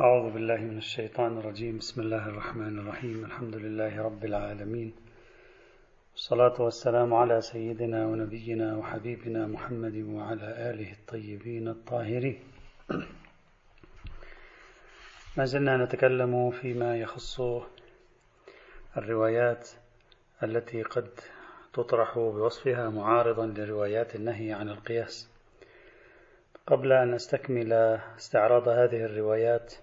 أعوذ بالله من الشيطان الرجيم. بسم الله الرحمن الرحيم. الحمد لله رب العالمين. والصلاة والسلام على سيدنا ونبينا وحبيبنا محمد وعلى آله الطيبين الطاهرين. ما زلنا نتكلم فيما يخص الروايات التي قد تطرح بوصفها معارضا لروايات النهي عن القياس. قبل أن أستكمل استعراض هذه الروايات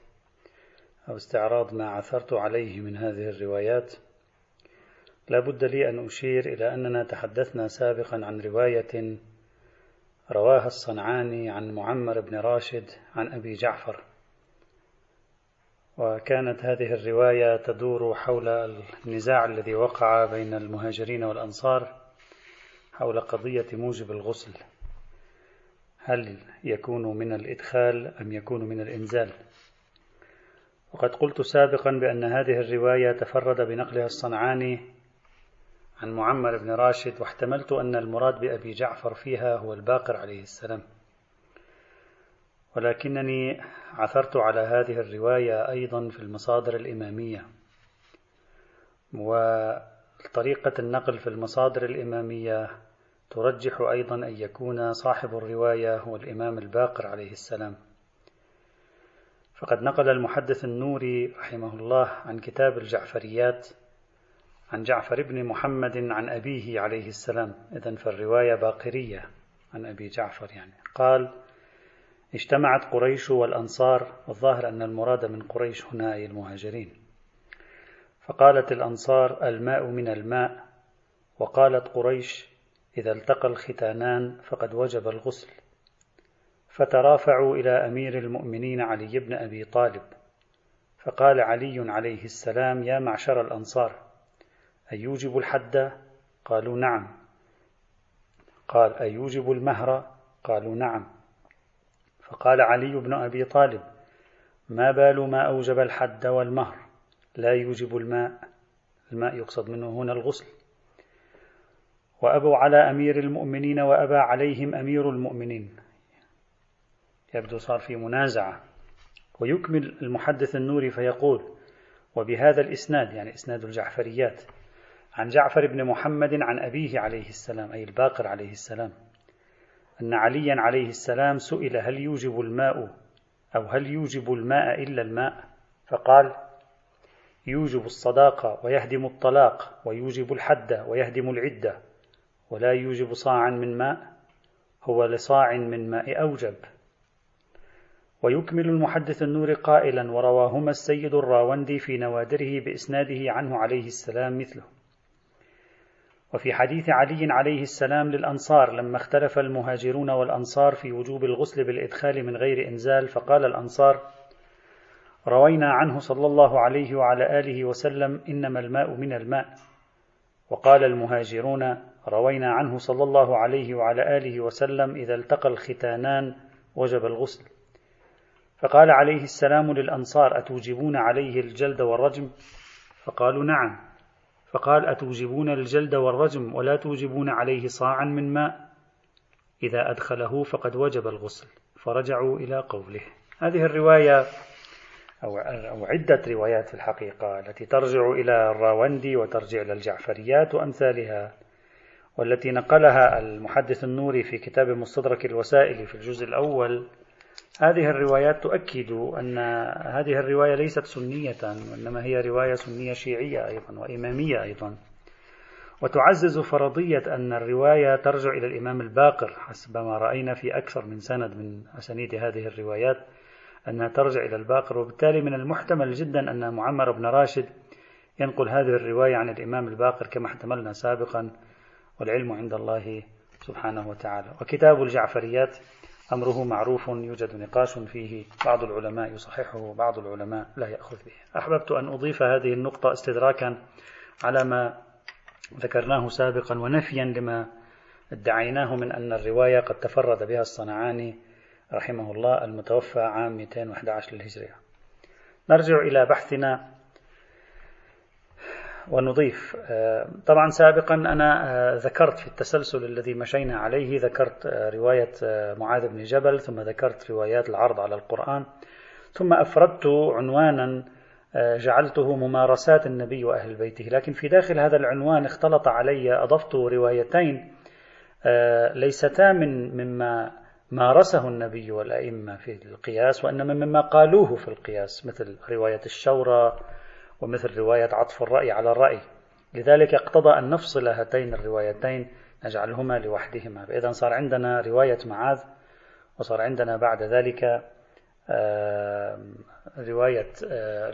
أو استعراض ما عثرت عليه من هذه الروايات لا بد لي أن أشير إلى أننا تحدثنا سابقا عن رواية رواها الصنعاني عن معمر بن راشد عن أبي جعفر. وكانت هذه الرواية تدور حول النزاع الذي وقع بين المهاجرين والأنصار حول قضية موجب الغسل. هل يكون من الإدخال أم يكون من الإنزال؟ وقد قلت سابقا بأن هذه الرواية تفرد بنقلها الصنعاني عن معمر بن راشد واحتملت أن المراد بأبي جعفر فيها هو الباقر عليه السلام. ولكنني عثرت على هذه الرواية أيضا في المصادر الإمامية. وطريقة النقل في المصادر الإمامية ترجح أيضا أن يكون صاحب الرواية هو الإمام الباقر عليه السلام. فقد نقل المحدث النوري رحمه الله عن كتاب الجعفريات عن جعفر بن محمد عن أبيه عليه السلام. إذا فالرواية باقرية عن أبي جعفر يعني. قال اجتمعت قريش والأنصار والظاهر أن المراد من قريش هنا أي المهاجرين. فقالت الأنصار الماء من الماء وقالت قريش إذا التقى الختانان فقد وجب الغسل فترافعوا إلى أمير المؤمنين علي بن أبي طالب فقال علي عليه السلام يا معشر الأنصار أيوجب الحد؟ قالوا نعم. قال أيوجب المهر؟ قالوا نعم. فقال علي بن أبي طالب ما بال ما أوجب الحد والمهر؟ لا يوجب الماء. الماء يقصد منه هنا الغسل. وأبوا على أمير المؤمنين وأبى عليهم أمير المؤمنين. يبدو صار في منازعة. ويكمل المحدث النوري فيقول وبهذا الإسناد يعني إسناد الجعفريات عن جعفر بن محمد عن أبيه عليه السلام أي الباقر عليه السلام أن عليا عليه السلام سئل هل يوجب الماء؟ أو هل يوجب الماء إلا الماء؟ فقال يوجب الصداقة ويهدم الطلاق ويوجب الحد ويهدم العدة ولا يوجب صاعا من ماء هو لصاع من ماء أوجب. ويكمل المحدث النور قائلا ورواهما السيد الراوندي في نوادره بإسناده عنه عليه السلام مثله. وفي حديث علي عليه السلام للأنصار لما اختلف المهاجرون والأنصار في وجوب الغسل بالإدخال من غير إنزال فقال الأنصار روينا عنه صلى الله عليه وعلى آله وسلم إنما الماء من الماء. وقال المهاجرون روينا عنه صلى الله عليه وعلى آله وسلم إذا التقى الختانان وجب الغسل. فقال عليه السلام للأنصار أتوجبون عليه الجلد والرجم؟ فقالوا نعم. فقال أتوجبون الجلد والرجم ولا توجبون عليه صاعا من ماء؟ إذا أدخله فقد وجب الغسل. فرجعوا إلى قوله. هذه الرواية أو, عدة روايات في الحقيقة التي ترجع إلى الراوندي وترجع إلى الجعفريات وأمثالها والتي نقلها المحدث النوري في كتاب مستدرك الوسائل في الجزء الأول هذه الروايات تؤكد أن هذه الرواية ليست سنية وإنما هي رواية سنية شيعية أيضا وإمامية أيضا. وتعزز فرضية أن الرواية ترجع إلى الإمام الباقر حسب ما رأينا في أكثر من سند من أسانيد هذه الروايات أنها ترجع إلى الباقر. وبالتالي من المحتمل جدا أن معمر بن راشد ينقل هذه الرواية عن الإمام الباقر كما احتملنا سابقا والعلم عند الله سبحانه وتعالى. وكتاب الجعفريات أمره معروف يوجد نقاش فيه بعض العلماء يصححه وبعض العلماء لا يأخذ به. أحببت أن أضيف هذه النقطة استدراكا على ما ذكرناه سابقا ونفيا لما ادعيناه من أن الرواية قد تفرد بها الصنعاني رحمه الله المتوفى عام 211 للهجرية. نرجع إلى بحثنا ونضيف. آه، طبعا سابقا أنا آه، ذكرت في التسلسل الذي مشينا عليه ذكرت آه، رواية معاذ بن جبل ثم ذكرت روايات العرض على القرآن ثم أفردت عنوانا جعلته ممارسات النبي وأهل بيته. لكن في داخل هذا العنوان اختلط علي أضفت روايتين ليستا من مما مارسه النبي والأئمة في القياس وإنما مما قالوه في القياس مثل رواية الشورى ومثل رواية عطف الرأي على الرأي. لذلك اقتضى أن نفصل هاتين الروايتين نجعلهما لوحدهما. فإذا صار عندنا رواية معاذ وصار عندنا بعد ذلك رواية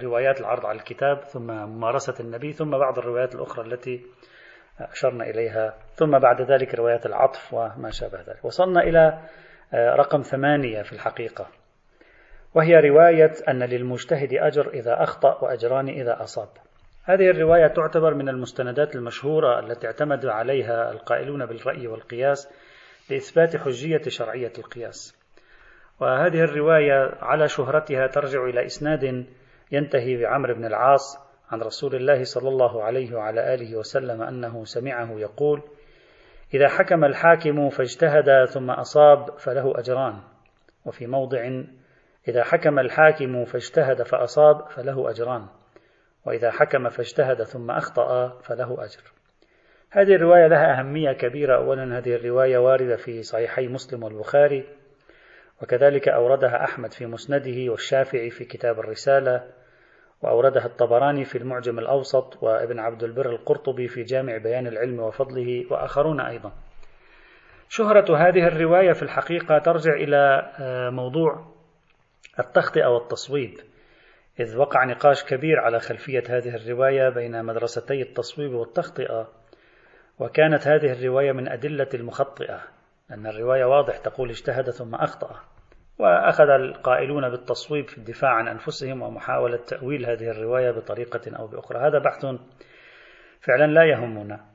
روايات العرض على الكتاب ثم ممارسة النبي ثم بعض الروايات الأخرى التي أشرنا إليها ثم بعد ذلك روايات العطف وما شابه ذلك. وصلنا إلى رقم ثمانية في الحقيقة. وهي رواية أن للمجتهد أجر إذا أخطأ وأجران إذا أصاب. هذه الرواية تعتبر من المستندات المشهورة التي اعتمد عليها القائلون بالرأي والقياس لإثبات حجية شرعية القياس. وهذه الرواية على شهرتها ترجع إلى إسناد ينتهي بعمر بن العاص عن رسول الله صلى الله عليه وعلى آله وسلم أنه سمعه يقول إذا حكم الحاكم فاجتهد ثم أصاب فله أجران. وفي موضع إذا حكم الحاكم فاجتهد فأصاب فله أجران وإذا حكم فاجتهد ثم أخطأ فله أجر. هذه الرواية لها أهمية كبيرة. أولا هذه الرواية واردة في صحيحي مسلم والبخاري وكذلك أوردها أحمد في مسنده والشافعي في كتاب الرسالة وأوردها الطبراني في المعجم الأوسط وابن عبد البر القرطبي في جامع بيان العلم وفضله وآخرون أيضا. شهرة هذه الرواية في الحقيقة ترجع إلى آه، التخطئة والتصويب إذ وقع نقاش كبير على خلفية هذه الرواية بين مدرستي التصويب والتخطئة وكانت هذه الرواية من أدلة المخطئة أن الرواية واضح تقول اجتهد ثم أخطأ وأخذ القائلون بالتصويب في الدفاع عن أنفسهم ومحاولة تأويل هذه الرواية بطريقة أو بأخرى. هذا بحث فعلا لا يهمنا.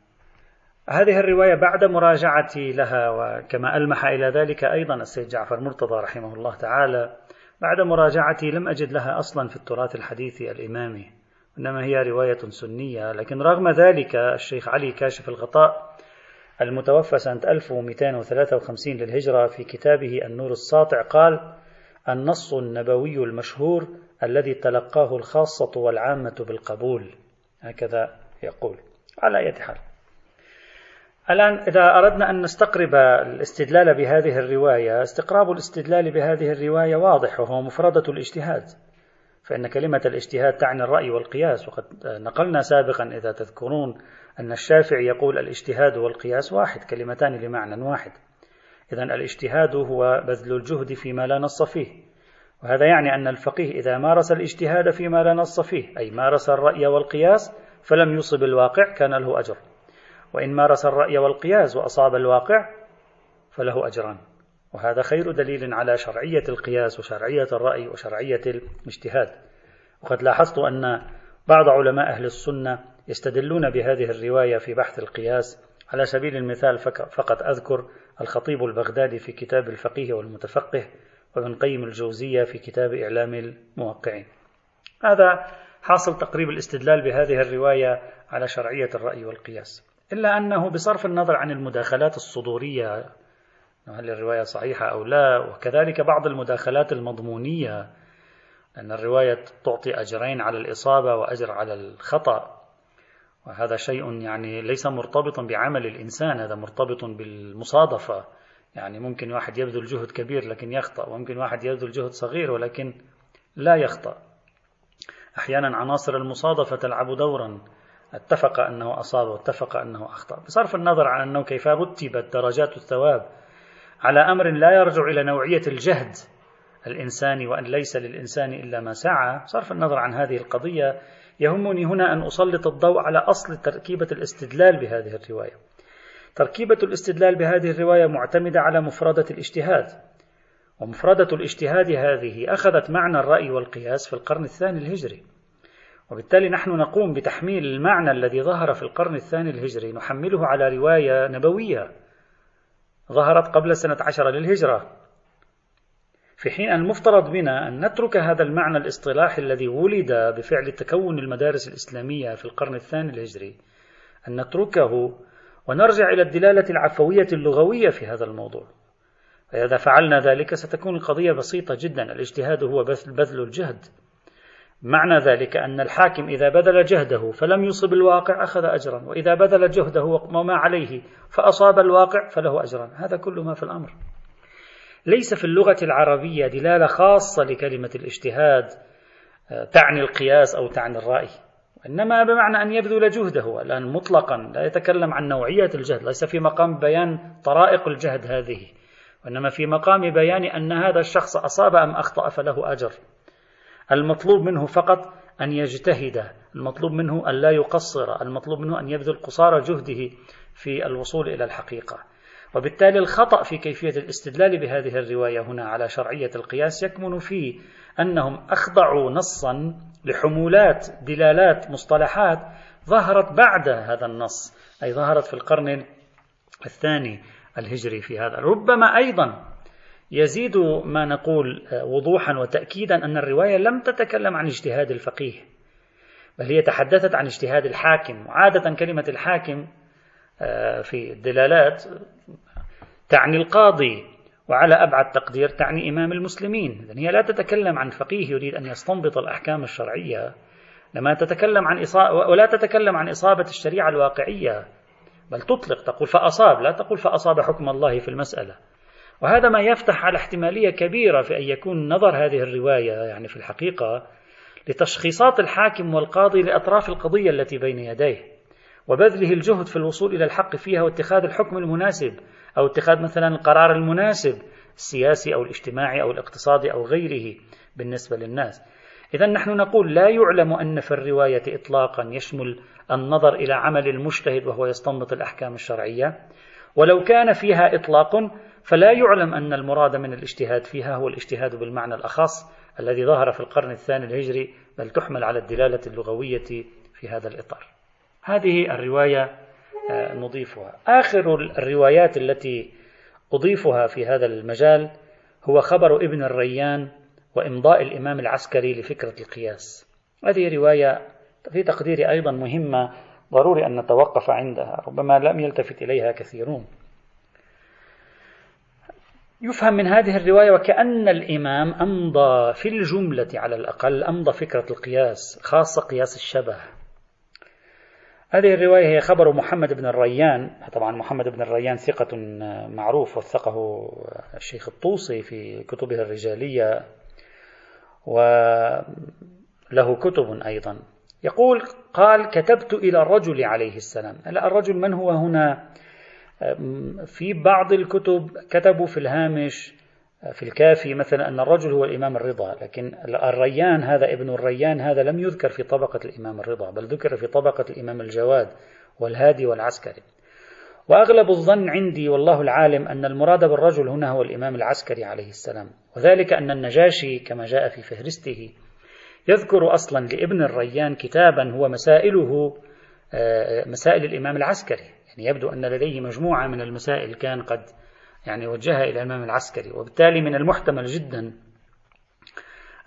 هذه الرواية بعد مراجعتي لها وكما ألمح إلى ذلك أيضا السيد جعفر مرتضى رحمه الله تعالى بعد مراجعتي لم أجد لها أصلا في التراث الحديثي الإمامي إنما هي رواية سنية لكن رغم ذلك الشيخ علي كاشف الغطاء المتوفى سنة 1253 للهجرة في كتابه النور الساطع قال النص النبوي المشهور الذي تلقاه الخاصة والعامة بالقبول. هكذا يقول على أي حال. الآن إذا أردنا أن نستقرب الاستدلال بهذه الرواية استقراب الاستدلال بهذه الرواية واضح وهو مفردة الاجتهاد. فإن كلمة الاجتهاد تعني الرأي والقياس وقد نقلنا سابقا إذا تذكرون أن الشافعي يقول الاجتهاد والقياس واحد كلمتان لمعنى واحد. إذا الاجتهاد هو بذل الجهد فيما لا نص فيه. وهذا يعني أن الفقيه إذا مارس الاجتهاد فيما لا نص فيه أي مارس الرأي والقياس فلم يصب الواقع كان له أجر. وإن مارس الرأي والقياس وأصاب الواقع فله أجران. وهذا خير دليل على شرعية القياس وشرعية الرأي وشرعية الاجتهاد. وقد لاحظت أن بعض علماء أهل السنة يستدلون بهذه الرواية في بحث القياس على سبيل المثال فقط أذكر الخطيب البغدادي في كتاب الفقيه والمتفقه وابن قيم الجوزية في كتاب إعلام الموقعين. هذا حاصل تقريب الاستدلال بهذه الرواية على شرعية الرأي والقياس. إلا أنه بصرف النظر عن المداخلات الصدورية هل الرواية صحيحة أو لا؟ وكذلك بعض المداخلات المضمونية أن الرواية تعطي أجرين على الإصابة وأجر على الخطأ. وهذا شيء يعني ليس مرتبطا بعمل الإنسان هذا مرتبط بالمصادفة. يعني ممكن واحد يبذل جهد كبير لكن يخطأ وممكن واحد يبذل جهد صغير ولكن لا يخطأ. أحيانا عناصر المصادفة تلعب دورا. اتفق أنه أصاب واتفق أنه أخطأ. بصرف النظر عن أنه كيف رتبت درجات الثواب على أمر لا يرجع إلى نوعية الجهد الإنساني وأن ليس للإنسان إلا ما سعى بصرف النظر عن هذه القضية يهمني هنا أن أسلط الضوء على أصل تركيبة الاستدلال بهذه الرواية. تركيبة الاستدلال بهذه الرواية معتمدة على مفردة الاجتهاد ومفردة الاجتهاد هذه أخذت معنى الرأي والقياس في القرن الثاني الهجري. وبالتالي نحن نقوم بتحميل المعنى الذي ظهر في القرن الثاني الهجري نحمله على رواية نبوية ظهرت قبل سنة عشر للهجرة. في حين المفترض بنا أن نترك هذا المعنى الاصطلاحي الذي ولد بفعل تكون المدارس الإسلامية في القرن الثاني الهجري أن نتركه ونرجع إلى الدلالة العفوية اللغوية في هذا الموضوع. فإذا فعلنا ذلك ستكون القضية بسيطة جدا الاجتهاد هو بذل الجهد. معنى ذلك أن الحاكم إذا بذل جهده فلم يصب الواقع أخذ أجرا وإذا بذل جهده وما عليه فأصاب الواقع فله أجرا هذا كل ما في الأمر. ليس في اللغة العربية دلالة خاصة لكلمة الاجتهاد آه، تعني القياس أو تعني الرأي إنما بمعنى أن يبذل جهده الآن مطلقا لا يتكلم عن نوعية الجهد ليس في مقام بيان طرائق الجهد هذه وإنما في مقام بيان أن هذا الشخص أصاب أم أخطأ فله أجر. المطلوب منه فقط أن يجتهد المطلوب منه أن لا يقصر المطلوب منه أن يبذل قصارى جهده في الوصول إلى الحقيقة. وبالتالي الخطأ في كيفية الاستدلال بهذه الرواية هنا على شرعية القياس يكمن في أنهم أخضعوا نصا لحمولات دلالات مصطلحات ظهرت بعد هذا النص أي ظهرت في القرن الثاني الهجري في هذا. ربما أيضا يزيد ما نقول وضوحا وتأكيدا أن الرواية لم تتكلم عن اجتهاد الفقيه بل هي تحدثت عن اجتهاد الحاكم. وعادة كلمة الحاكم آه، في الدلالات تعني القاضي وعلى أبعد تقدير تعني إمام المسلمين. إذن هي لا تتكلم عن فقيه يريد أن يستنبط الأحكام الشرعية لما تتكلم عن إصابة ولا تتكلم عن إصابة الشريعة الواقعية بل تطلق تقول فأصاب لا تقول فأصاب حكم الله في المسألة. وهذا ما يفتح على احتمالية كبيرة في أن يكون نظر هذه الرواية يعني في الحقيقة لتشخيصات الحاكم والقاضي لأطراف القضية التي بين يديه وبذله الجهد في الوصول إلى الحق فيها واتخاذ الحكم المناسب أو اتخاذ مثلا القرار المناسب السياسي أو الاجتماعي أو الاقتصادي أو غيره بالنسبة للناس. إذا نحن نقول لا يعلم أن في الرواية إطلاقا يشمل النظر إلى عمل المجتهد وهو يستنبط الأحكام الشرعية ولو كان فيها إطلاق فلا يعلم أن المراد من الاجتهاد فيها هو الاجتهاد بالمعنى الأخص الذي ظهر في القرن الثاني الهجري بل تحمل على الدلالة اللغوية في هذا الإطار. هذه الرواية آه، نضيفها. آخر الروايات التي أضيفها في هذا المجال هو خبر ابن الريان وإمضاء الإمام العسكري لفكرة القياس. هذه رواية في تقديري أيضا مهمة ضروري أن نتوقف عندها ربما لم يلتفت إليها كثيرون. يفهم من هذه الرواية وكأن الإمام أمضى في الجملة على الأقل أمضى فكرة القياس خاصة قياس الشبه. هذه الرواية هي خبر محمد بن الريان. طبعا محمد بن الريان ثقة معروف وثقه الشيخ الطوسي في كتبه الرجالية وله كتب أيضا. يقول قال كتبت إلى الرجل عليه السلام. الرجل من هو هنا؟ في بعض الكتب كتبوا في الهامش في الكافي مثلا أن الرجل هو الإمام الرضا لكن الريان هذا ابن الريان هذا لم يذكر في طبقة الإمام الرضا بل ذكر في طبقة الإمام الجواد والهادي والعسكري. وأغلب الظن عندي والله العالم أن المراد بالرجل هنا هو الإمام العسكري عليه السلام وذلك أن النجاشي كما جاء في فهرسته يذكر أصلا لابن الريان كتابا هو مسائله آه، مسائل الإمام العسكري. يعني يبدو أن لديه مجموعة من المسائل كان قد يعني وجهها إلى الإمام العسكري وبالتالي من المحتمل جدا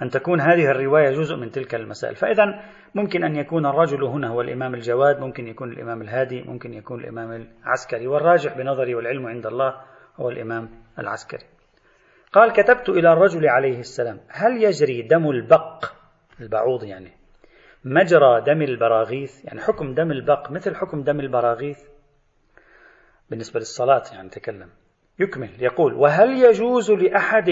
أن تكون هذه الرواية جزء من تلك المسائل. فإذا ممكن أن يكون الرجل هنا هو الإمام الجواد ممكن يكون الإمام الهادي ممكن يكون الإمام العسكري والراجح بنظري والعلم عند الله هو الإمام العسكري. قال كتبت إلى الرجل عليه السلام هل يجري دم البق؟ البعوض يعني. مجرى دم البراغيث؟ يعني حكم دم البق مثل حكم دم البراغيث؟ بالنسبة للصلاة يعني تكلم يكمل. يقول وهل يجوز لأحد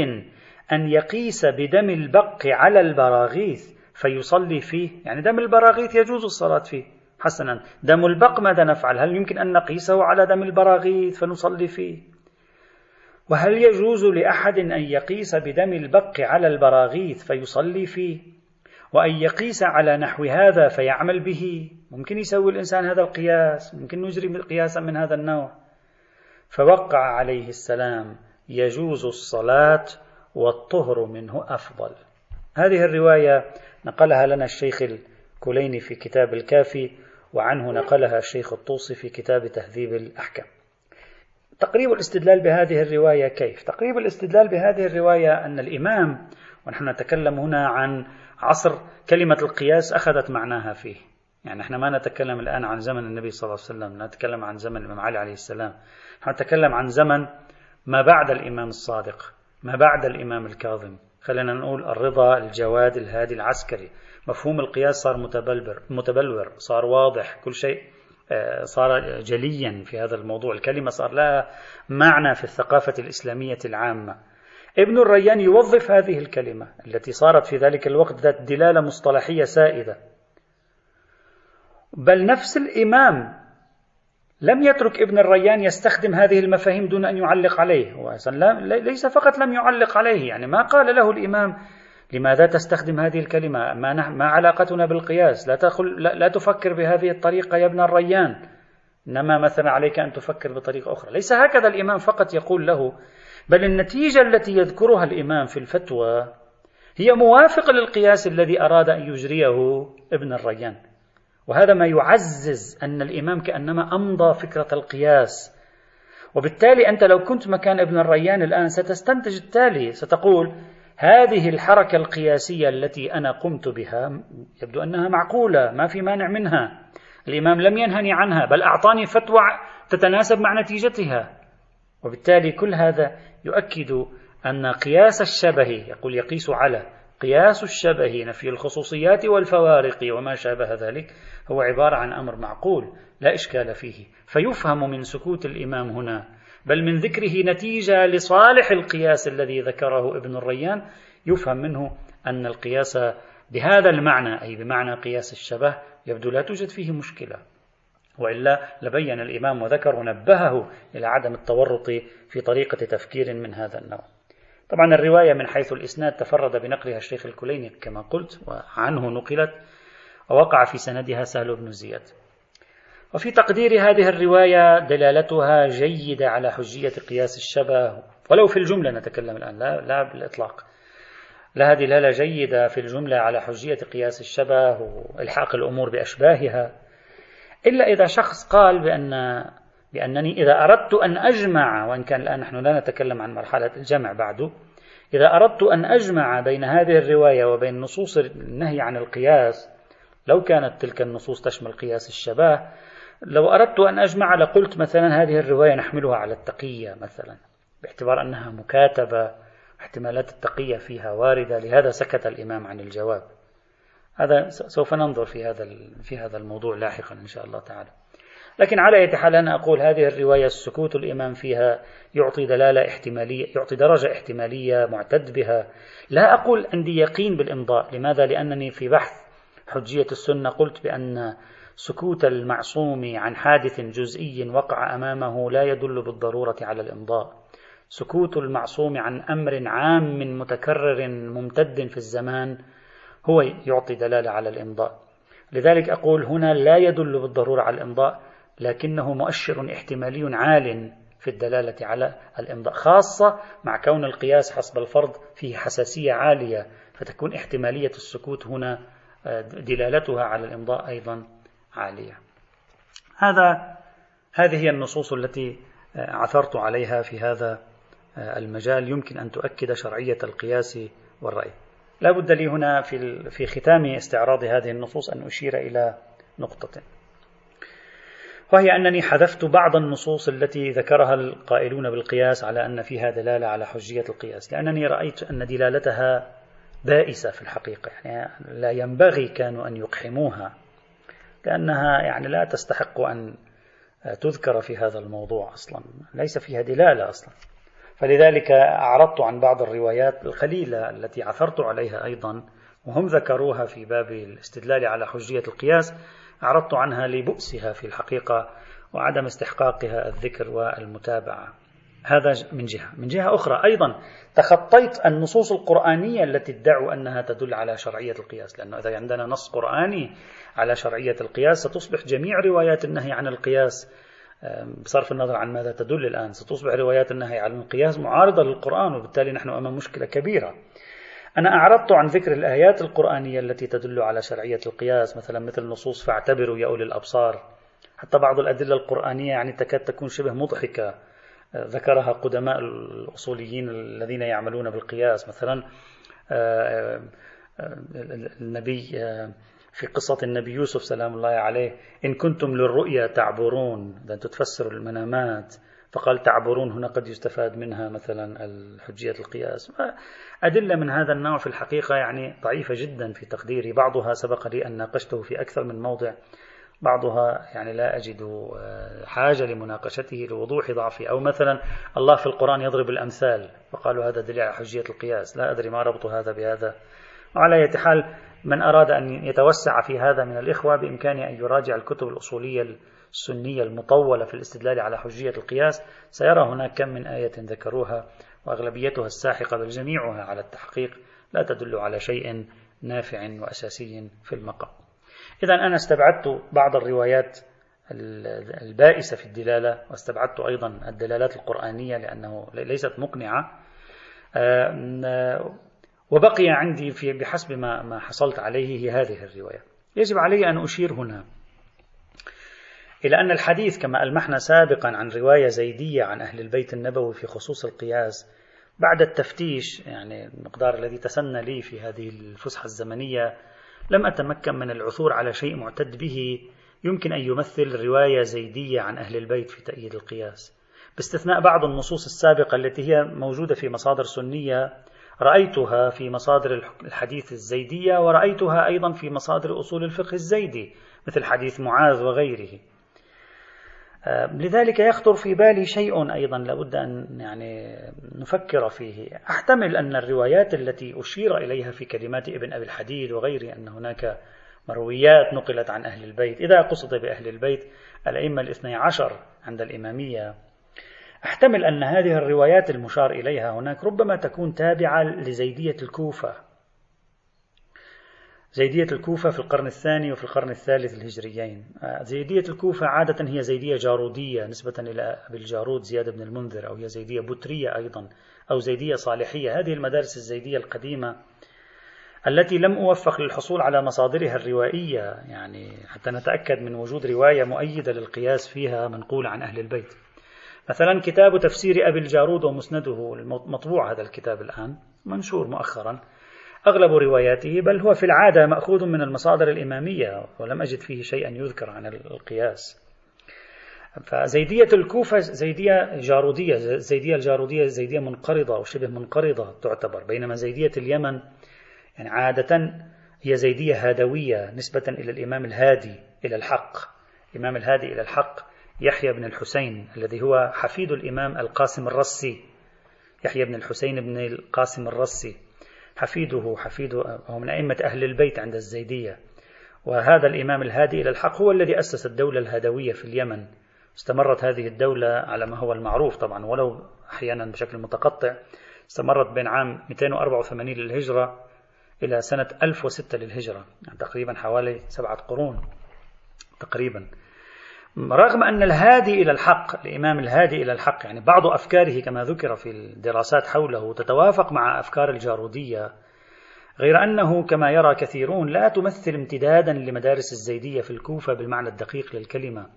أن يقيس بدم البق على البراغيث فيصلي فيه؟ يعني دم البراغيث يجوز الصلاة فيه. حسنا دم البق ماذا نفعل؟ هل يمكن أن نقيسه على دم البراغيث فنصلي فيه؟ وهل يجوز لأحد أن يقيس بدم البق على البراغيث فيصلي فيه؟ وأن يقيس على نحو هذا فيعمل به؟ ممكن يسوي الإنسان هذا القياس ممكن نجري قياسا من هذا النوع. فوقع عليه السلام يجوز الصلاة والطهر منه أفضل. هذه الرواية نقلها لنا الشيخ الكليني في كتاب الكافي وعنه نقلها الشيخ الطوسي في كتاب تهذيب الأحكام. تقريب الاستدلال بهذه الرواية كيف؟ تقريب الاستدلال بهذه الرواية أن الإمام ونحن نتكلم هنا عن عصر كلمة القياس أخذت معناها فيه. يعني إحنا ما نتكلم الآن عن زمن النبي صلى الله عليه وسلم نتكلم عن زمن الإمام علي عليه السلام. نحن نتكلم عن زمن ما بعد الإمام الصادق ما بعد الإمام الكاظم. خلينا نقول الرضا الجواد الهادي العسكري. مفهوم القياس صار متبلبر متبلور صار واضح كل شيء آه، صار جليا في هذا الموضوع. الكلمة صار لها معنى في الثقافة الإسلامية العامة. ابن الريان يوظف هذه الكلمة التي صارت في ذلك الوقت ذات دلالة مصطلحية سائدة. بل نفس الإمام لم يترك ابن الريان يستخدم هذه المفاهيم دون أن يعلق عليه. ليس فقط لم يعلق عليه يعني ما قال له الإمام لماذا تستخدم هذه الكلمة؟ ما, ما علاقتنا بالقياس؟ لا, تخل لا, لا تفكر بهذه الطريقة يا ابن الريان. إنما مثلا عليك أن تفكر بطريقة أخرى. ليس هكذا الإمام فقط يقول له بل النتيجة التي يذكرها الإمام في الفتوى هي موافقة للقياس الذي أراد أن يجريه ابن الريان. وهذا ما يعزز أن الإمام كأنما أمضى فكرة القياس. وبالتالي أنت لو كنت مكان ابن الريان الآن ستستنتج التالي ستقول هذه الحركة القياسية التي أنا قمت بها يبدو أنها معقولة ما في مانع منها. الإمام لم ينهني عنها بل أعطاني فتوى تتناسب مع نتيجتها. وبالتالي كل هذا يؤكد أن قياس الشبه يقول يقيس على قياس الشبه نفي الخصوصيات والفوارق وما شابه ذلك هو عبارة عن أمر معقول لا إشكال فيه فيفهم من سكوت الإمام هنا بل من ذكره نتيجة لصالح القياس الذي ذكره ابن الريان يفهم منه أن القياس بهذا المعنى أي بمعنى قياس الشبه يبدو لا توجد فيه مشكلة وإلا لبين الإمام وذكر ونبهه إلى عدم التورط في طريقة تفكير من هذا النوع. طبعا الرواية من حيث الإسناد تفرد بنقلها الشيخ الكليني كما قلت وعنه نقلت ووقع في سندها سهل بن زياد. وفي تقدير هذه الرواية دلالتها جيدة على حجية قياس الشبه ولو في الجملة نتكلم الآن لا لا بالإطلاق. لها دلالة جيدة في الجملة على حجية قياس الشبه وإلحاق الأمور بأشباهها إلا إذا شخص قال بأن بأنني إذا أردت أن أجمع وإن كان الآن نحن لا نتكلم عن مرحلة الجمع بعد إذا أردت أن أجمع بين هذه الرواية وبين نصوص النهي عن القياس لو كانت تلك النصوص تشمل قياس الشباه لو أردت أن أجمع لقلت مثلا هذه الرواية نحملها على التقية مثلا باعتبار أنها مكاتبة احتمالات التقية فيها واردة لهذا سكت الإمام عن الجواب هذا سوف ننظر في هذا في هذا الموضوع لاحقا إن شاء الله تعالى. لكن على أي حال أنا أقول هذه الرواية السكوت الإمام فيها يعطي دلالة احتمالية يعطي درجة احتمالية معتد بها. لا أقول عندي يقين بالإمضاء، لماذا؟ لأنني في بحث حجية السنة قلت بأن سكوت المعصوم عن حادث جزئي وقع أمامه لا يدل بالضرورة على الإمضاء. سكوت المعصوم عن أمر عام متكرر ممتد في الزمان هو يعطي دلالة على الإمضاء لذلك أقول هنا لا يدل بالضرورة على الإمضاء لكنه مؤشر احتمالي عال في الدلالة على الإمضاء خاصة مع كون القياس حسب الفرض فيه حساسية عالية فتكون احتمالية السكوت هنا دلالتها على الإمضاء أيضا عالية. هذا هذه هي النصوص التي آه، عثرت عليها في هذا آه، المجال. يمكن أن تؤكد شرعية القياس والرأي. لا بد لي هنا في في ختام استعراض هذه النصوص أن أشير إلى نقطة. وهي أنني حذفت بعض النصوص التي ذكرها القائلون بالقياس على أن فيها دلالة على حجية القياس. لأنني رأيت أن دلالتها بائسة في الحقيقة. يعني لا ينبغي كانوا أن يقحموها لأنها يعني لا تستحق أن تذكر في هذا الموضوع أصلا ليس فيها دلالة أصلا. فلذلك أعرضت عن بعض الروايات القليلة التي عثرت عليها أيضا وهم ذكروها في باب الاستدلال على حجية القياس أعرضت عنها لبؤسها في الحقيقة وعدم استحقاقها الذكر والمتابعة. هذا من جهة. من جهة أخرى أيضا تخطيت النصوص القرآنية التي ادعوا أنها تدل على شرعية القياس لأنه إذا عندنا نص قرآني على شرعية القياس ستصبح جميع روايات النهي عن القياس بصرف النظر عن ماذا تدل الآن ستصبح روايات النهي عن القياس معارضة للقرآن وبالتالي نحن أمام مشكلة كبيرة. أنا أعرضت عن ذكر الآيات القرآنية التي تدل على شرعية القياس مثلا مثل نصوص فاعتبروا يا أولي الأبصار حتى بعض الأدلة القرآنية يعني تكاد تكون شبه مضحكة. ذكرها قدماء الأصوليين الذين يعملون بالقياس. مثلا النبي في قصة النبي يوسف سلام الله عليه إن كنتم للرؤيا تعبرون أنتم تفسروا المنامات فقال تعبرون هنا قد يستفاد منها مثلا الحجية القياس. أدلة من هذا النوع في الحقيقة يعني ضعيفة جدا في تقديري. بعضها سبق لي أن ناقشته في أكثر من موضع. بعضها يعني لا أجد آه، حاجة لمناقشته لوضوح ضعفه أو مثلا الله في القرآن يضرب الأمثال فقالوا هذا دليل على حجية القياس. لا أدري ما ربط هذا بهذا. وعلى أي حال من أراد أن يتوسع في هذا من الإخوة بإمكانه أن يراجع الكتب الأصولية السنية المطولة في الاستدلال على حجية القياس سيرى هناك كم من آية ذكروها وأغلبيتها الساحقة بل جميعها على التحقيق لا تدل على شيء نافع وأساسي في المقام. إذا أنا استبعدت بعض الروايات البائسة في الدلالة واستبعدت أيضا الدلالات القرآنية لأنه ليست مقنعة. وبقي عندي في بحسب ما ما حصلت عليه هي هذه الرواية. يجب علي أن أشير هنا إلى أن الحديث كما ألمحنا سابقا عن رواية زيدية عن أهل البيت النبوي في خصوص القياس بعد التفتيش يعني المقدار الذي تسنى لي في هذه الفسحة الزمنية لم أتمكن من العثور على شيء معتد به. يمكن أن يمثل رواية زيدية عن أهل البيت في تأييد القياس. باستثناء بعض النصوص السابقة التي هي موجودة في مصادر سنية رأيتها في مصادر الحديث الزيدية ورأيتها أيضا في مصادر أصول الفقه الزيدي مثل حديث معاذ وغيره. لذلك يخطر في بالي شيء أيضا لابد أن يعني نفكر فيه. أحتمل أن الروايات التي أشير إليها في كلمات ابن أبي الحديد وغيره أن هناك مرويات نقلت عن أهل البيت. إذا قصد بأهل البيت الأئمة الاثني عشر عند الإمامية. أحتمل أن هذه الروايات المشار إليها هناك ربما تكون تابعة لزيدية الكوفة. زيدية الكوفة في القرن الثاني وفي القرن الثالث الهجريين. آه، زيدية الكوفة عادة هي زيدية جارودية نسبة إلى أبي الجارود زياد بن المنذر أو هي زيدية بترية أيضا أو زيدية صالحية. هذه المدارس الزيدية القديمة التي لم أوفق للحصول على مصادرها الروائية يعني حتى نتأكد من وجود رواية مؤيدة للقياس فيها منقولة عن أهل البيت. مثلا كتاب تفسير أبي الجارود ومسنده مطبوع هذا الكتاب الآن منشور مؤخرا. أغلب رواياته بل هو في العادة مأخوذ من المصادر الإمامية ولم أجد فيه شيئا يذكر عن القياس. فزيدية الكوفة زيدية جارودية زيدية الجارودية زيدية منقرضة أو شبه منقرضة تعتبر بينما زيدية اليمن يعني عادة هي زيدية هادوية نسبة إلى الإمام الهادي إلى الحق. الإمام الهادي إلى الحق يحيى بن الحسين الذي هو حفيد الإمام القاسم الرسي يحيى بن الحسين بن القاسم الرسي. حفيده حفيد هو من أئمة أهل البيت عند الزيدية. وهذا الإمام الهادي إلى الحق هو الذي أسس الدولة الهدوية في اليمن. استمرت هذه الدولة على ما هو المعروف طبعا ولو أحيانا بشكل متقطع. استمرت بين عام 284 للهجرة إلى سنة 1006 للهجرة يعني تقريبا حوالي سبعة قرون تقريبا. رغم أن الهادي إلى الحق الإمام الهادي إلى الحق يعني بعض أفكاره كما ذكر في الدراسات حوله تتوافق مع أفكار الجارودية غير أنه كما يرى كثيرون لا تمثل امتدادا لمدارس الزيدية في الكوفة بالمعنى الدقيق للكلمة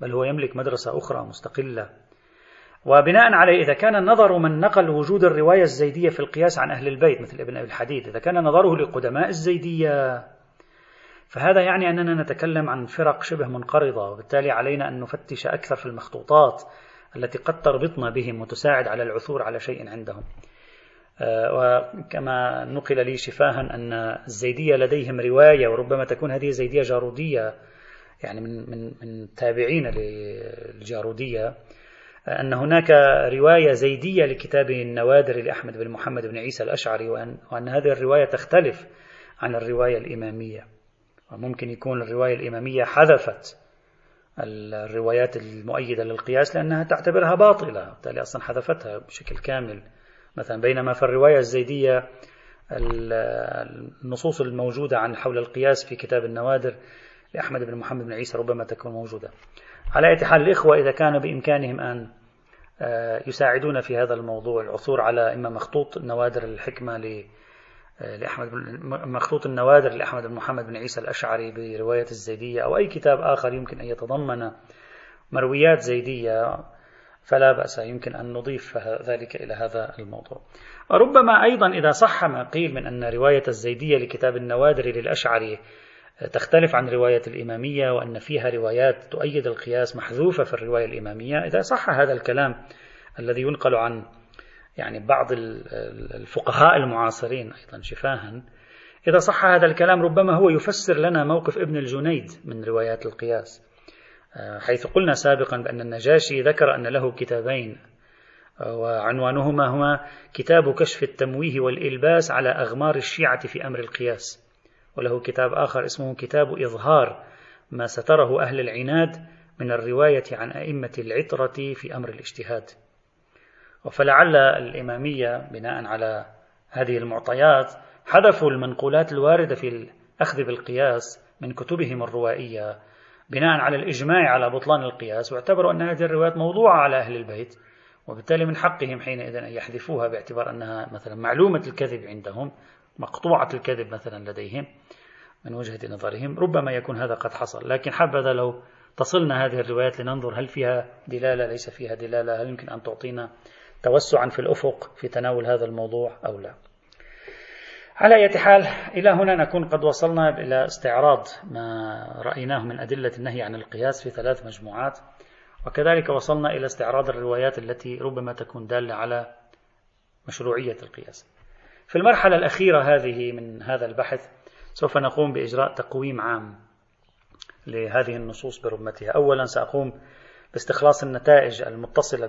بل هو يملك مدرسة أخرى مستقلة. وبناء عليه إذا كان نظر من نقل وجود الرواية الزيدية في القياس عن أهل البيت مثل ابن أبي الحديد إذا كان نظره لقدماء الزيدية فهذا يعني أننا نتكلم عن فرق شبه منقرضة وبالتالي علينا أن نفتش أكثر في المخطوطات التي قد تربطنا بهم وتساعد على العثور على شيء عندهم. آه، وكما نقل لي شفاها أن الزيدية لديهم رواية وربما تكون هذه زيدية جارودية يعني من من من تابعين للجارودية. أن هناك رواية زيدية لكتاب النوادر لأحمد بن محمد بن عيسى الأشعري وأن, وأن هذه الرواية تختلف عن الرواية الإمامية. وممكن يكون الرواية الإمامية حذفت الروايات المؤيدة للقياس لأنها تعتبرها باطلة وبالتالي أصلا حذفتها بشكل كامل. مثلا بينما في الرواية الزيدية النصوص الموجودة عن حول القياس في كتاب النوادر لأحمد بن محمد بن عيسى ربما تكون موجودة. على أي حال الإخوة إذا كان بإمكانهم أن آه، يساعدون في هذا الموضوع العثور على إما مخطوط نوادر الحكمة لأحمد مخطوط النوادر لأحمد بن محمد بن عيسى الأشعري برواية الزيدية أو أي كتاب آخر يمكن أن يتضمن مرويات زيدية فلا بأس يمكن أن نضيف ذلك إلى هذا الموضوع. وربما أيضا إذا صح ما قيل من أن رواية الزيدية لكتاب النوادر للأشعري تختلف عن رواية الإمامية وأن فيها روايات تؤيد القياس محذوفة في الرواية الإمامية إذا صح هذا الكلام الذي ينقل عن يعني بعض الفقهاء المعاصرين أيضا شفاها. إذا صح هذا الكلام ربما هو يفسر لنا موقف ابن الجنيد من روايات القياس آه، حيث قلنا سابقا بأن النجاشي ذكر أن له كتابين آه، وعنوانهما هما كتاب كشف التمويه والإلباس على أغمار الشيعة في أمر القياس. وله كتاب آخر اسمه كتاب إظهار ما ستره أهل العناد من الرواية عن أئمة العطرة في أمر الاجتهاد. فلعل الإمامية بناء على هذه المعطيات حذفوا المنقولات الواردة في الأخذ بالقياس من كتبهم الروائية بناء على الإجماع على بطلان القياس واعتبروا أن هذه الروايات موضوعة على أهل البيت وبالتالي من حقهم حينئذ أن يحذفوها باعتبار أنها مثلا معلومة الكذب عندهم مقطوعة الكذب مثلا لديهم من وجهة نظرهم ربما يكون هذا قد حصل. لكن حبذا لو تصلنا هذه الروايات لننظر هل فيها دلالة ليس فيها دلالة هل يمكن أن تعطينا توسعا في الأفق في تناول هذا الموضوع أو لا. على أي حال إلى هنا نكون قد وصلنا إلى استعراض ما رأيناه من أدلة النهي عن القياس في ثلاث مجموعات. وكذلك وصلنا إلى استعراض الروايات التي ربما تكون دالة على مشروعية القياس. في المرحلة الأخيرة هذه من هذا البحث سوف نقوم بإجراء تقويم عام لهذه النصوص برمتها. أولا سأقوم باستخلاص النتائج المتصلة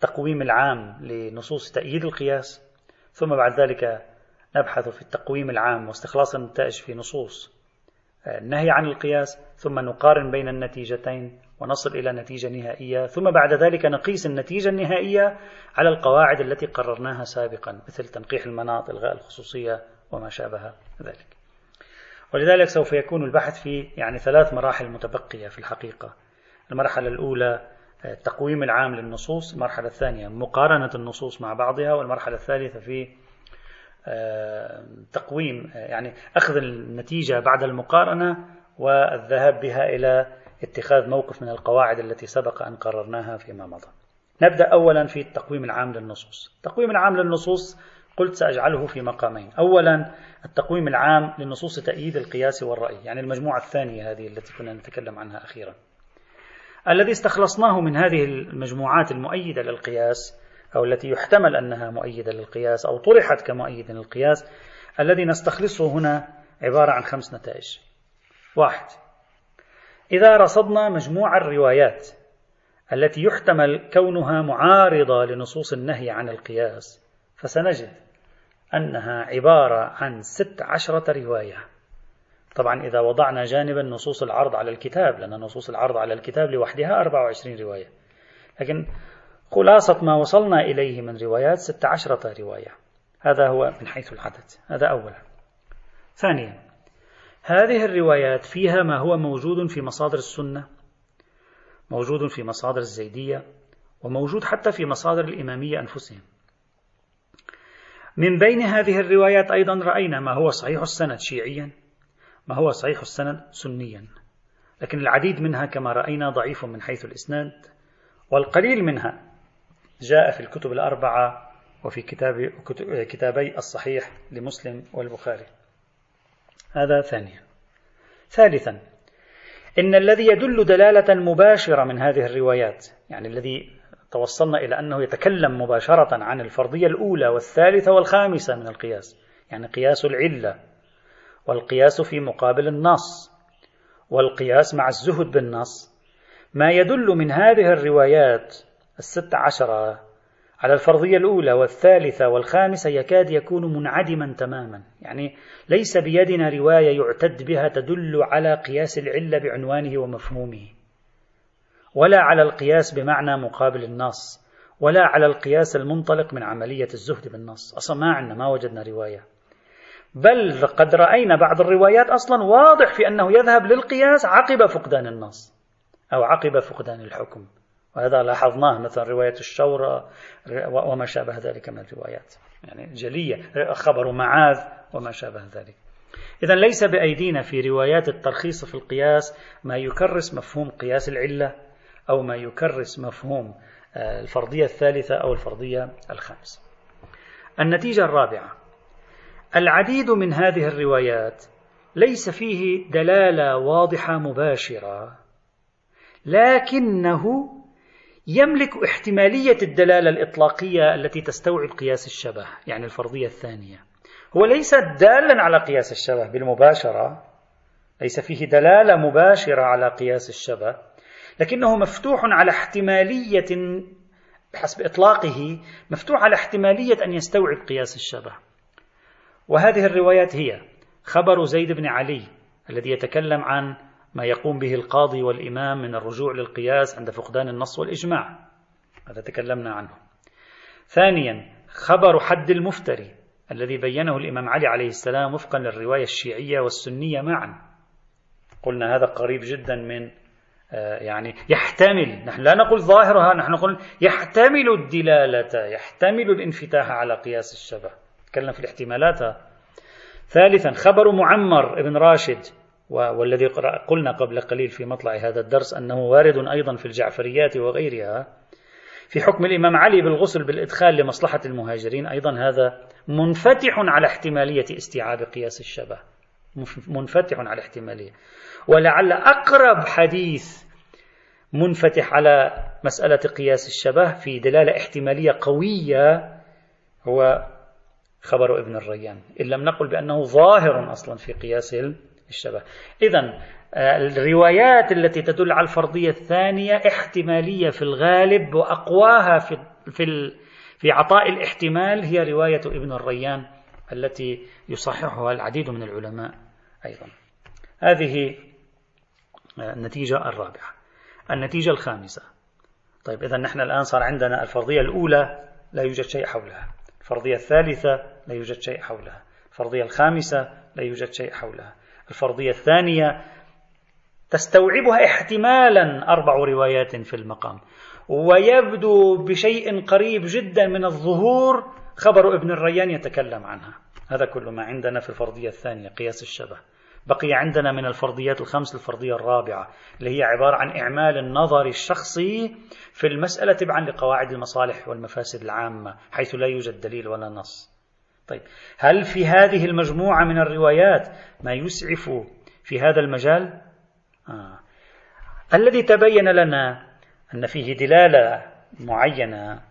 بالتقويم العام لنصوص تأييد القياس ثم بعد ذلك نبحث في التقويم العام واستخلاص النتائج في نصوص النهي عن القياس ثم نقارن بين النتيجتين ونصل إلى نتيجة نهائية ثم بعد ذلك نقيس النتيجة النهائية على القواعد التي قررناها سابقا مثل تنقيح المناط إلغاء الخصوصية وما شابه ذلك. ولذلك سوف يكون البحث في يعني ثلاث مراحل متبقية في الحقيقة. المرحلة الأولى التقويم العام للنصوص المرحلة الثانية مقارنة النصوص مع بعضها والمرحلة الثالثة في آه، تقويم يعني أخذ النتيجة بعد المقارنة والذهاب بها إلى اتخاذ موقف من القواعد التي سبق أن قررناها فيما مضى. نبدأ أولا في التقويم العام للنصوص. التقويم العام للنصوص قلت سأجعله في مقامين. أولا التقويم العام لنصوص تأييد القياس والرأي يعني المجموعة الثانية هذه التي كنا نتكلم عنها أخيرا. الذي استخلصناه من هذه المجموعات المؤيدة للقياس أو التي يحتمل أنها مؤيدة للقياس أو طرحت كمؤيد للقياس الذي نستخلصه هنا عبارة عن خمس نتائج. واحد. إذا رصدنا مجموع الروايات التي يحتمل كونها معارضة لنصوص النهي عن القياس فسنجد أنها عبارة عن ست عشرة رواية. طبعا إذا وضعنا جانبا نصوص العرض على الكتاب لأن نصوص العرض على الكتاب لوحدها 24 رواية. لكن خلاصة ما وصلنا إليه من روايات ست عشرة رواية. هذا هو من حيث العدد هذا أولا. ثانيا هذه الروايات فيها ما هو موجود في مصادر السنة موجود في مصادر الزيدية وموجود حتى في مصادر الإمامية أنفسهم. من بين هذه الروايات أيضا رأينا ما هو صحيح السند شيعيا ما هو صحيح السند سنيا. لكن العديد منها كما رأينا ضعيف من حيث الإسناد والقليل منها جاء في الكتب الأربعة وفي كتاب كتابي الصحيح لمسلم والبخاري. هذا ثانيا. ثالثا إن الذي يدل دلالة مباشرة من هذه الروايات يعني الذي توصلنا إلى أنه يتكلم مباشرة عن الفرضية الأولى والثالثة والخامسة من القياس يعني قياس العلة والقياس في مقابل النص والقياس مع الزهد بالنص. ما يدل من هذه الروايات الست عشرة على الفرضية الأولى والثالثة والخامسة يكاد يكون منعدما تماما. يعني ليس بيدنا رواية يعتد بها تدل على قياس العلة بعنوانه ومفهومه ولا على القياس بمعنى مقابل النص ولا على القياس المنطلق من عملية الزهد بالنص. أصلا ما عندنا ما وجدنا رواية. بل قد رأينا بعض الروايات أصلا واضح في أنه يذهب للقياس عقب فقدان النص أو عقب فقدان الحكم. وهذا لاحظناه مثلا رواية الشورى وما شابه ذلك من الروايات. يعني جلية خبر معاذ وما شابه ذلك. إذا ليس بأيدينا في روايات الترخيص في القياس ما يكرس مفهوم قياس العلة أو ما يكرس مفهوم آه، الفرضية الثالثة أو الفرضية الخامسة. النتيجة الرابعة: العديد من هذه الروايات ليس فيه دلالة واضحة مباشرة لكنه يملك احتمالية الدلالة الإطلاقية التي تستوعب قياس الشبه يعني الفرضية الثانية. هو ليس دالا على قياس الشبه بالمباشرة ليس فيه دلالة مباشرة على قياس الشبه لكنه مفتوح على احتمالية بحسب إطلاقه مفتوح على احتمالية أن يستوعب قياس الشبه. وهذه الروايات هي خبر زيد بن علي الذي يتكلم عن ما يقوم به القاضي والإمام من الرجوع للقياس عند فقدان النص والإجماع هذا تكلمنا عنه. ثانيا خبر حد المفتري الذي بينه الإمام علي عليه السلام وفقا للرواية الشيعية والسنية معا. قلنا هذا قريب جدا من آه، يعني يحتمل نحن لا نقول ظاهرها نحن نقول يحتمل الدلالة يحتمل الانفتاح على قياس الشبه. تكلم في الاحتمالات. ثالثا خبر معمر ابن راشد والذي قلنا قبل قليل في مطلع هذا الدرس أنه وارد أيضا في الجعفريات وغيرها. في حكم الإمام علي بالغسل بالإدخال لمصلحة المهاجرين أيضا هذا منفتح على احتمالية استيعاب قياس الشبه. منفتح على احتمالية. ولعل أقرب حديث منفتح على مسألة قياس الشبه في دلالة احتمالية قوية هو خبر ابن الريان. إن لم نقل بأنه ظاهر أصلا في قياس الشبه. إذا آه، الروايات التي تدل على الفرضية الثانية احتمالية في الغالب وأقواها في في في عطاء الاحتمال هي رواية ابن الريان التي يصححها العديد من العلماء أيضا. هذه آه، النتيجة الرابعة. النتيجة الخامسة. طيب إذا نحن الآن صار عندنا الفرضية الأولى لا يوجد شيء حولها. الفرضية الثالثة لا يوجد شيء حولها. الفرضية الخامسة لا يوجد شيء حولها. الفرضية الثانية تستوعبها احتمالا أربع روايات في المقام. ويبدو بشيء قريب جدا من الظهور خبر ابن الريان يتكلم عنها. هذا كل ما عندنا في الفرضية الثانية قياس الشبه. بقي عندنا من الفرضيات الخمس الفرضية الرابعة اللي هي عبارة عن إعمال النظر الشخصي في المسألة تبعا لقواعد المصالح والمفاسد العامة حيث لا يوجد دليل ولا نص طيب هل في هذه المجموعة من الروايات ما يسعف في هذا المجال؟ آه. الذي تبين لنا أن فيه دلالة معينة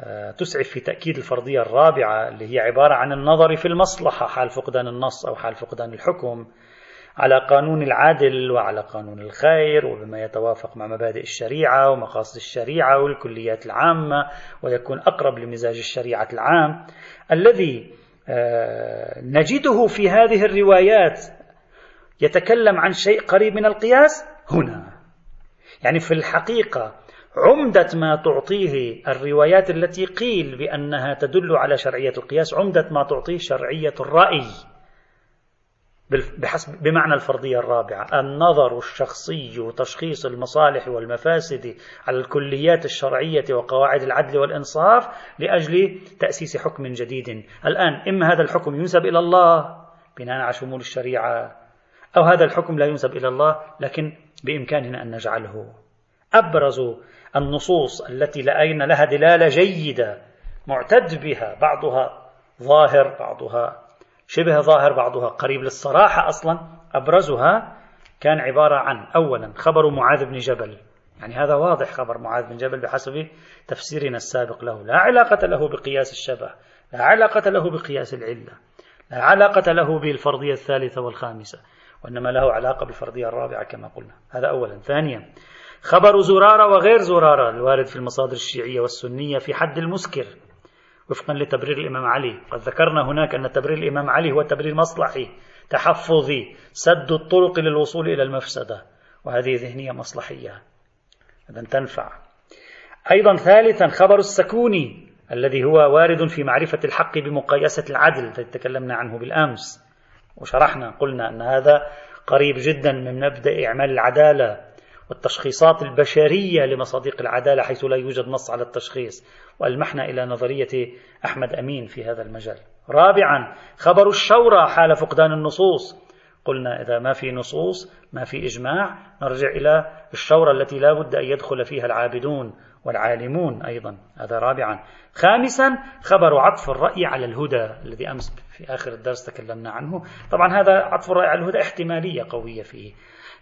آه تسعف في تأكيد الفرضية الرابعة اللي هي عبارة عن النظر في المصلحة حال فقدان النص أو حال فقدان الحكم على قانون العدل وعلى قانون الخير وبما يتوافق مع مبادئ الشريعة ومقاصد الشريعة والكليات العامة ويكون أقرب لمزاج الشريعة العام. الذي آه، نجده في هذه الروايات يتكلم عن شيء قريب من القياس هنا. يعني في الحقيقة عمدة ما تعطيه الروايات التي قيل بأنها تدل على شرعية القياس عمدة ما تعطيه شرعية الرأي. بحسب بمعنى الفرضية الرابعة. النظر الشخصي وتشخيص المصالح والمفاسد على الكليات الشرعية وقواعد العدل والإنصاف لأجل تأسيس حكم جديد. الآن إما هذا الحكم ينسب إلى الله بناء على شمول الشريعة أو هذا الحكم لا ينسب إلى الله لكن بإمكاننا أن نجعله. أبرز النصوص التي لأين لها دلالة جيدة معتد بها بعضها ظاهر بعضها شبه ظاهر بعضها. قريب للصراحة أصلا أبرزها كان عبارة عن أولا خبر معاذ بن جبل. يعني هذا واضح خبر معاذ بن جبل بحسب تفسيرنا السابق له. لا علاقة له بقياس الشبه لا علاقة له بقياس العلة لا علاقة له بالفرضية الثالثة والخامسة وإنما له علاقة بالفرضية الرابعة كما قلنا. هذا أولا. ثانيا خبر زرارة وغير زرارة الوارد في المصادر الشيعية والسنية في حد المسكر. وفقا لتبرير الإمام علي. قد ذكرنا هناك أن تبرير الإمام علي هو تبرير مصلحي تحفظي سد الطرق للوصول إلى المفسدة وهذه ذهنية مصلحية. إذا تنفع. أيضا ثالثا خبر السكوني الذي هو وارد في معرفة الحق بمقايسة العدل الذي تكلمنا عنه بالأمس وشرحنا قلنا أن هذا قريب جدا من مبدأ إعمال العدالة. والتشخيصات البشرية لمصادق العدالة حيث لا يوجد نص على التشخيص. وألمحنا إلى نظرية أحمد أمين في هذا المجال. رابعا خبر الشورى حال فقدان النصوص. قلنا إذا ما في نصوص ما في إجماع نرجع إلى الشورى التي لا بد أن يدخل فيها العابدون والعالمون أيضا. هذا رابعا. خامسا خبر عطف الرأي على الهدى الذي أمس في آخر الدرس تكلمنا عنه. طبعا هذا عطف الرأي على الهدى احتمالية قوية فيه.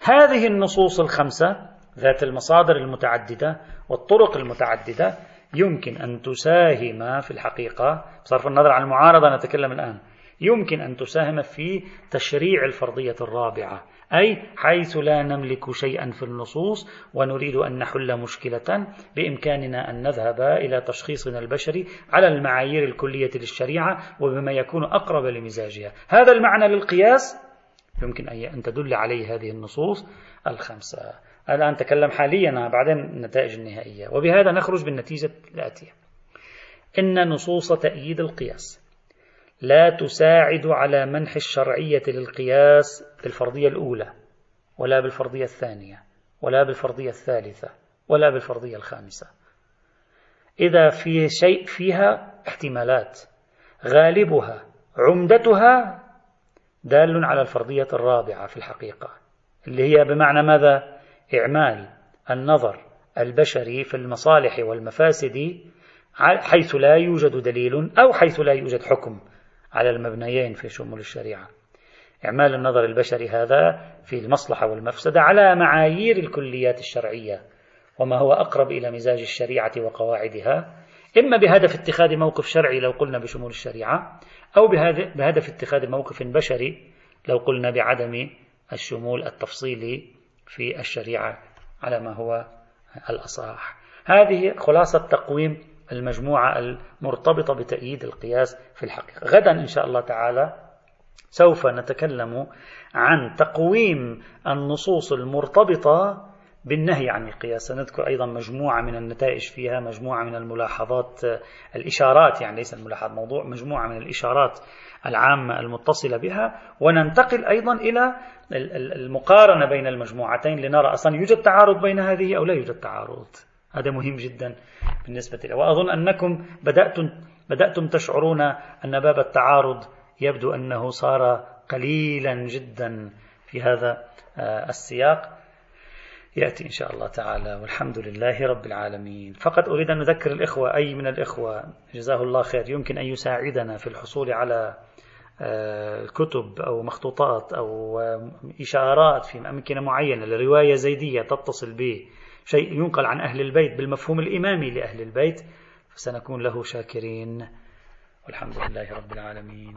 هذه النصوص الخمسة ذات المصادر المتعددة والطرق المتعددة يمكن أن تساهم في الحقيقة بصرف النظر عن المعارضة نتكلم الآن يمكن أن تساهم في تشريع الفرضية الرابعة أي حيث لا نملك شيئا في النصوص ونريد أن نحل مشكلة بإمكاننا أن نذهب إلى تشخيصنا البشري على المعايير الكلية للشريعة وبما يكون أقرب لمزاجها. هذا المعنى للقياس؟ يمكن أن تدل عليه هذه النصوص الخمسة. الآن نتكلم حاليا بعدين النتائج النهائية. وبهذا نخرج بالنتيجة الآتية. إن نصوص تأييد القياس لا تساعد على منح الشرعية للقياس بالفرضية الأولى ولا بالفرضية الثانية ولا بالفرضية الثالثة ولا بالفرضية الخامسة. إذا في شيء فيها احتمالات غالبها عمدتها دال على الفرضية الرابعة في الحقيقة اللي هي بمعنى ماذا؟ إعمال النظر البشري في المصالح والمفاسد حيث لا يوجد دليل أو حيث لا يوجد حكم على المبنيين في شمول الشريعة إعمال النظر البشري هذا في المصلحة والمفسدة على معايير الكليات الشرعية وما هو أقرب إلى مزاج الشريعة وقواعدها إما بهدف اتخاذ موقف شرعي لو قلنا بشمول الشريعة أو بهدف اتخاذ موقف بشري لو قلنا بعدم الشمول التفصيلي في الشريعة على ما هو الأصح. هذه خلاصة تقويم المجموعة المرتبطة بتأييد القياس في الحقيقة. غدا إن شاء الله تعالى سوف نتكلم عن تقويم النصوص المرتبطة بالنهي عن القياس. سنذكر أيضا مجموعة من النتائج فيها مجموعة من الملاحظات الإشارات يعني ليس الملاحظات موضوع مجموعة من الإشارات العامة المتصلة بها. وننتقل أيضا إلى المقارنة بين المجموعتين لنرى أصلا يوجد تعارض بين هذه أو لا يوجد تعارض. هذا مهم جدا بالنسبة لي. وأظن أنكم بدأتم, بدأتم تشعرون أن باب التعارض يبدو أنه صار قليلا جدا في هذا آه، السياق. يأتي إن شاء الله تعالى والحمد لله رب العالمين. فقط أريد أن أذكر الإخوة أي من الإخوة جزاه الله خير يمكن أن يساعدنا في الحصول على آه، كتب أو مخطوطات أو آه، إشارات في أمكنة معينة لرواية زيدية تتصل به. شيء ينقل عن أهل البيت بالمفهوم الإمامي لأهل البيت فسنكون له شاكرين. والحمد لله رب العالمين.